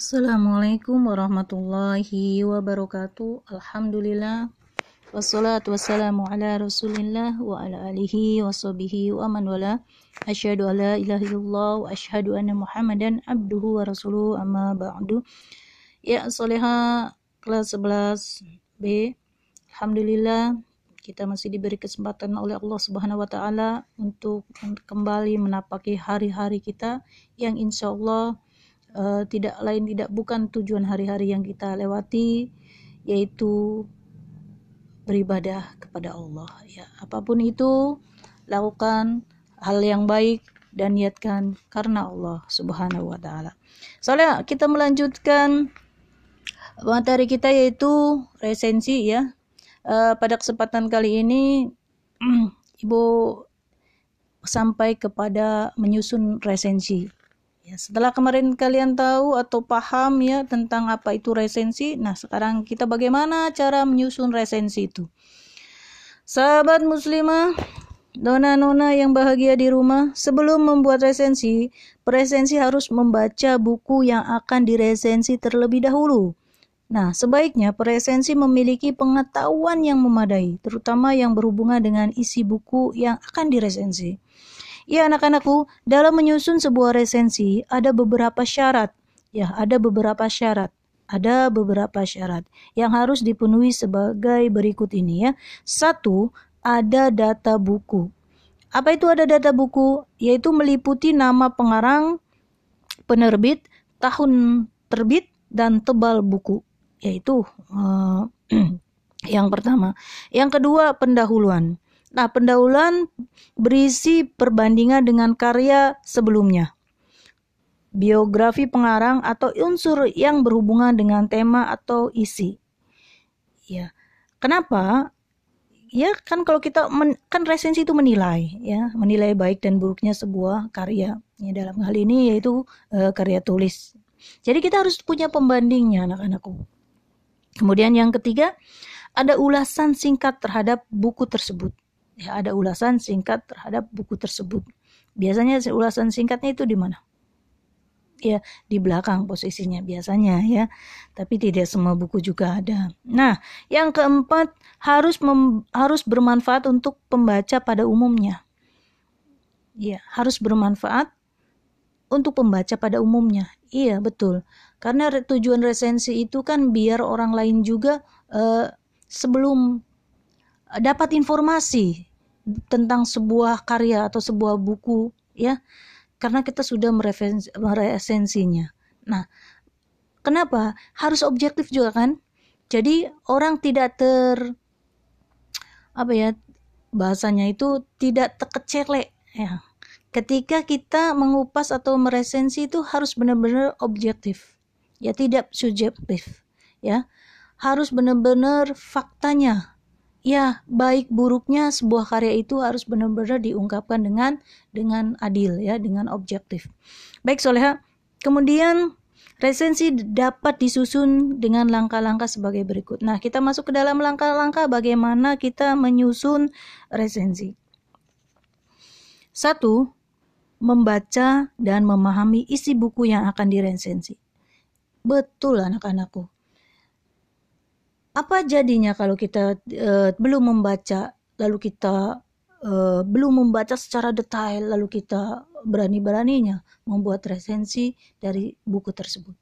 Assalamualaikum warahmatullahi wabarakatuh. Alhamdulillah. Wassalatu wassalamu ala rasulillah wa ala alihi wa sahbihi wa man wala. Asyhadu an la ilaha illallah wa asyhadu anna muhammadan abduhu wa rasuluhu amma ba'du. Ya soleha kelas 11 B. Alhamdulillah kita masih diberi kesempatan oleh Allah Subhanahu wa taala untuk kembali menapaki hari-hari kita yang insya Allah uh, tidak lain tidak bukan tujuan hari-hari yang kita lewati yaitu beribadah kepada Allah ya apa pun itu lakukan hal yang baik dan niatkan karena Allah Subhanahu wa taala. Soalnya kita melanjutkan materi kita yaitu resensi ya. Uh, pada kesempatan kali ini Ibu sampai kepada menyusun resensi Ya, setelah kemarin kalian tahu atau paham ya tentang apa itu resensi, nah sekarang kita bagaimana cara menyusun resensi itu. Sahabat muslimah, nona-nona yang bahagia di rumah, sebelum membuat resensi, presensi harus membaca buku yang akan diresensi terlebih dahulu. Nah, sebaiknya presensi memiliki pengetahuan yang memadai, terutama yang berhubungan dengan isi buku yang akan diresensi. Ya anak-anakku, dalam menyusun sebuah resensi ada beberapa syarat. Ya, ada beberapa syarat. Ada beberapa syarat yang harus dipenuhi sebagai berikut ini ya. Satu, ada data buku. Apa itu ada data buku? Yaitu meliputi nama pengarang, penerbit, tahun terbit, dan tebal buku. Yaitu uh, yang pertama. Yang kedua, pendahuluan. Nah, pendahuluan berisi perbandingan dengan karya sebelumnya. Biografi pengarang atau unsur yang berhubungan dengan tema atau isi. Ya. Kenapa? Ya, kan kalau kita men, kan resensi itu menilai, ya, menilai baik dan buruknya sebuah karya. Ya, dalam hal ini yaitu uh, karya tulis. Jadi kita harus punya pembandingnya anak-anakku. Kemudian yang ketiga, ada ulasan singkat terhadap buku tersebut ya ada ulasan singkat terhadap buku tersebut. Biasanya ulasan singkatnya itu di mana? Ya, di belakang posisinya biasanya ya. Tapi tidak semua buku juga ada. Nah, yang keempat harus mem, harus bermanfaat untuk pembaca pada umumnya. Ya, harus bermanfaat untuk pembaca pada umumnya. Iya, betul. Karena tujuan resensi itu kan biar orang lain juga uh, sebelum dapat informasi tentang sebuah karya atau sebuah buku ya karena kita sudah meresensinya. Nah, kenapa harus objektif juga kan? Jadi orang tidak ter apa ya bahasanya itu tidak terkecelek ya. Ketika kita mengupas atau meresensi itu harus benar-benar objektif. Ya tidak subjektif ya. Harus benar-benar faktanya ya baik buruknya sebuah karya itu harus benar-benar diungkapkan dengan dengan adil ya dengan objektif. Baik soleha. Kemudian resensi dapat disusun dengan langkah-langkah sebagai berikut. Nah kita masuk ke dalam langkah-langkah bagaimana kita menyusun resensi. Satu membaca dan memahami isi buku yang akan diresensi. Betul anak-anakku apa jadinya kalau kita uh, belum membaca lalu kita uh, belum membaca secara detail lalu kita berani-beraninya membuat resensi dari buku tersebut?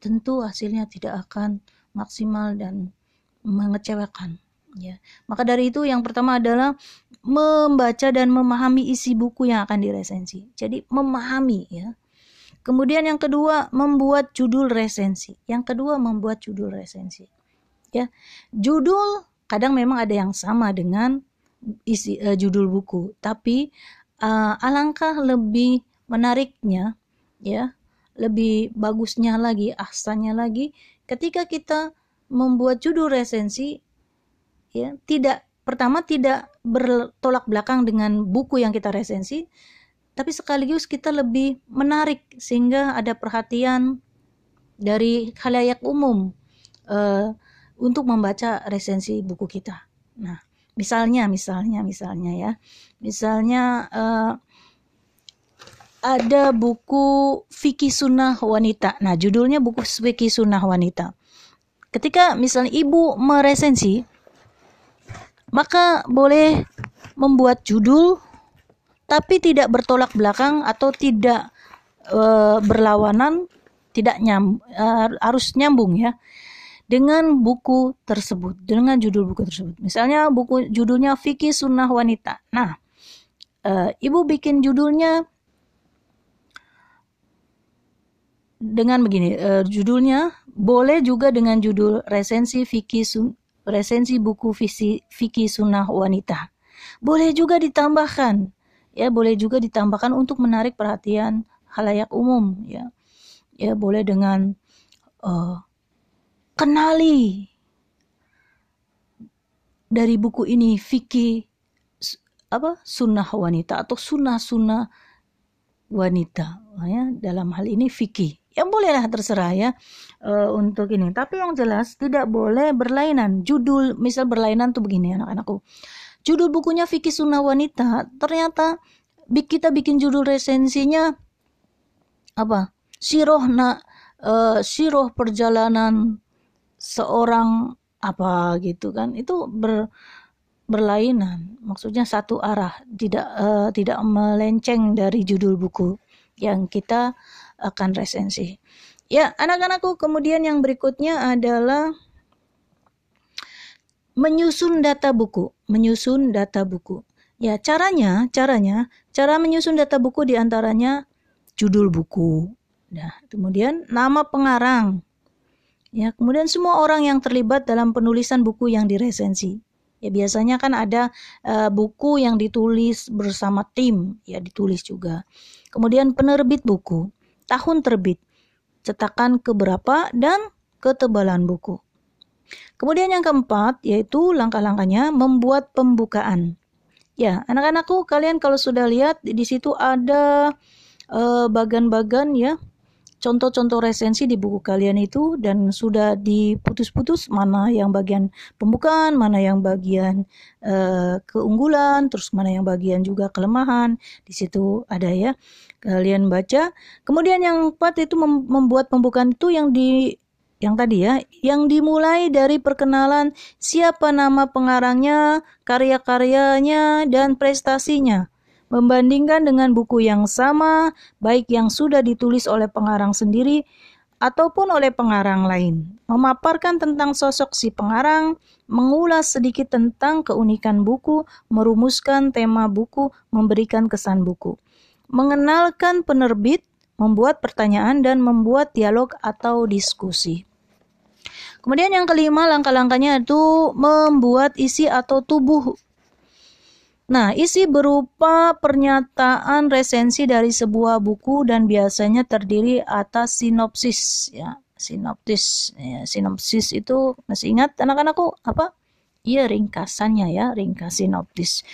Tentu hasilnya tidak akan maksimal dan mengecewakan ya. Maka dari itu yang pertama adalah membaca dan memahami isi buku yang akan diresensi. Jadi memahami ya. Kemudian yang kedua membuat judul resensi. Yang kedua membuat judul resensi ya judul kadang memang ada yang sama dengan isi uh, judul buku. Tapi uh, alangkah lebih menariknya ya lebih bagusnya lagi ahsannya lagi ketika kita membuat judul resensi ya tidak pertama tidak bertolak belakang dengan buku yang kita resensi tapi sekaligus kita lebih menarik sehingga ada perhatian dari khalayak umum uh, untuk membaca resensi buku kita. Nah, misalnya, misalnya, misalnya ya, misalnya uh, ada buku fikih sunnah wanita. Nah, judulnya buku fikih sunnah wanita. Ketika misalnya ibu meresensi, maka boleh membuat judul tapi tidak bertolak belakang atau tidak e, berlawanan, tidak nyam, e, harus nyambung ya dengan buku tersebut, dengan judul buku tersebut. Misalnya buku judulnya Fikih Sunnah Wanita. Nah, e, ibu bikin judulnya dengan begini, e, judulnya boleh juga dengan judul resensi fikih sun, resensi buku fikih sunnah wanita. Boleh juga ditambahkan ya boleh juga ditambahkan untuk menarik perhatian halayak umum ya ya boleh dengan uh, kenali dari buku ini fikih apa sunnah wanita atau sunnah sunnah wanita. Ya dalam hal ini fikih. Yang bolehlah terserah ya uh, untuk ini. Tapi yang jelas tidak boleh berlainan. Judul misal berlainan tuh begini anak-anakku. Judul bukunya Fikih Sunnah Wanita ternyata kita bikin judul resensinya apa? Siroh na uh, siroh perjalanan seorang apa gitu kan itu ber berlainan maksudnya satu arah tidak uh, tidak melenceng dari judul buku yang kita akan resensi ya anak-anakku kemudian yang berikutnya adalah menyusun data buku, menyusun data buku. Ya, caranya, caranya, cara menyusun data buku di antaranya judul buku. Nah, kemudian nama pengarang. Ya, kemudian semua orang yang terlibat dalam penulisan buku yang diresensi. Ya, biasanya kan ada uh, buku yang ditulis bersama tim, ya ditulis juga. Kemudian penerbit buku, tahun terbit, cetakan keberapa dan ketebalan buku. Kemudian yang keempat yaitu langkah-langkahnya membuat pembukaan. Ya, anak-anakku kalian kalau sudah lihat di situ ada eh, bagan-bagan uh, ya contoh-contoh resensi di buku kalian itu dan sudah diputus-putus mana yang bagian pembukaan, mana yang bagian uh, keunggulan, terus mana yang bagian juga kelemahan. Di situ ada ya. Kalian baca. Kemudian yang empat itu membuat pembukaan itu yang di yang tadi ya, yang dimulai dari perkenalan siapa nama pengarangnya, karya-karyanya, dan prestasinya. Membandingkan dengan buku yang sama, baik yang sudah ditulis oleh pengarang sendiri ataupun oleh pengarang lain. Memaparkan tentang sosok si pengarang, mengulas sedikit tentang keunikan buku, merumuskan tema buku, memberikan kesan buku. Mengenalkan penerbit, membuat pertanyaan dan membuat dialog atau diskusi. Kemudian yang kelima langkah-langkahnya itu membuat isi atau tubuh. Nah, isi berupa pernyataan resensi dari sebuah buku dan biasanya terdiri atas sinopsis ya. Sinopsis ya, sinopsis itu masih ingat anak-anakku apa? Iya ringkasannya ya, ringkas sinopsis.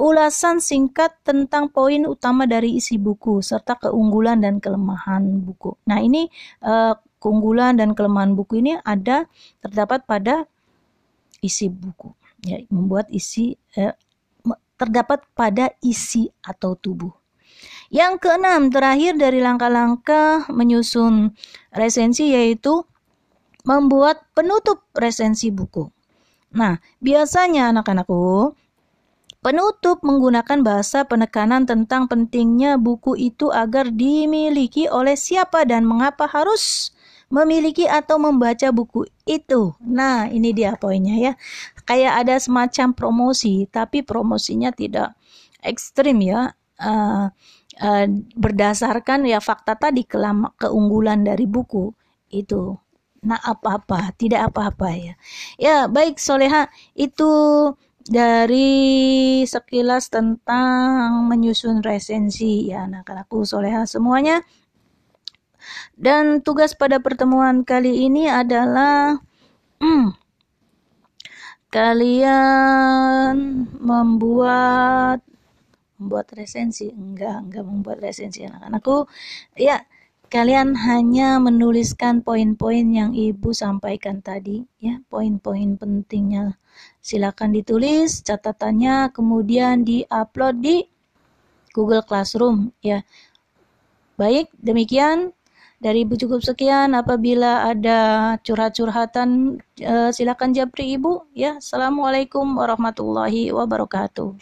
Ulasan singkat tentang poin utama dari isi buku serta keunggulan dan kelemahan buku. Nah ini uh, keunggulan dan kelemahan buku ini ada terdapat pada isi buku ya membuat isi eh, terdapat pada isi atau tubuh. Yang keenam terakhir dari langkah-langkah menyusun resensi yaitu membuat penutup resensi buku. Nah biasanya anak-anakku Penutup menggunakan bahasa penekanan tentang pentingnya buku itu agar dimiliki oleh siapa dan mengapa harus memiliki atau membaca buku itu. Nah, ini dia poinnya ya. Kayak ada semacam promosi, tapi promosinya tidak ekstrim ya. Uh, uh, berdasarkan ya fakta tadi kelama, keunggulan dari buku itu. Nah, apa-apa, tidak apa-apa ya. Ya, baik Soleha, itu dari sekilas tentang menyusun resensi ya anak-anakku soleha semuanya dan tugas pada pertemuan kali ini adalah hmm, kalian membuat membuat resensi. Enggak enggak membuat resensi anak-anakku. Ya kalian hanya menuliskan poin-poin yang ibu sampaikan tadi ya. Poin-poin pentingnya. Silakan ditulis catatannya kemudian diupload di Google Classroom ya. Baik, demikian dari Ibu cukup sekian. Apabila ada curhat-curhatan, uh, silakan japri Ibu. Ya, Assalamualaikum warahmatullahi wabarakatuh.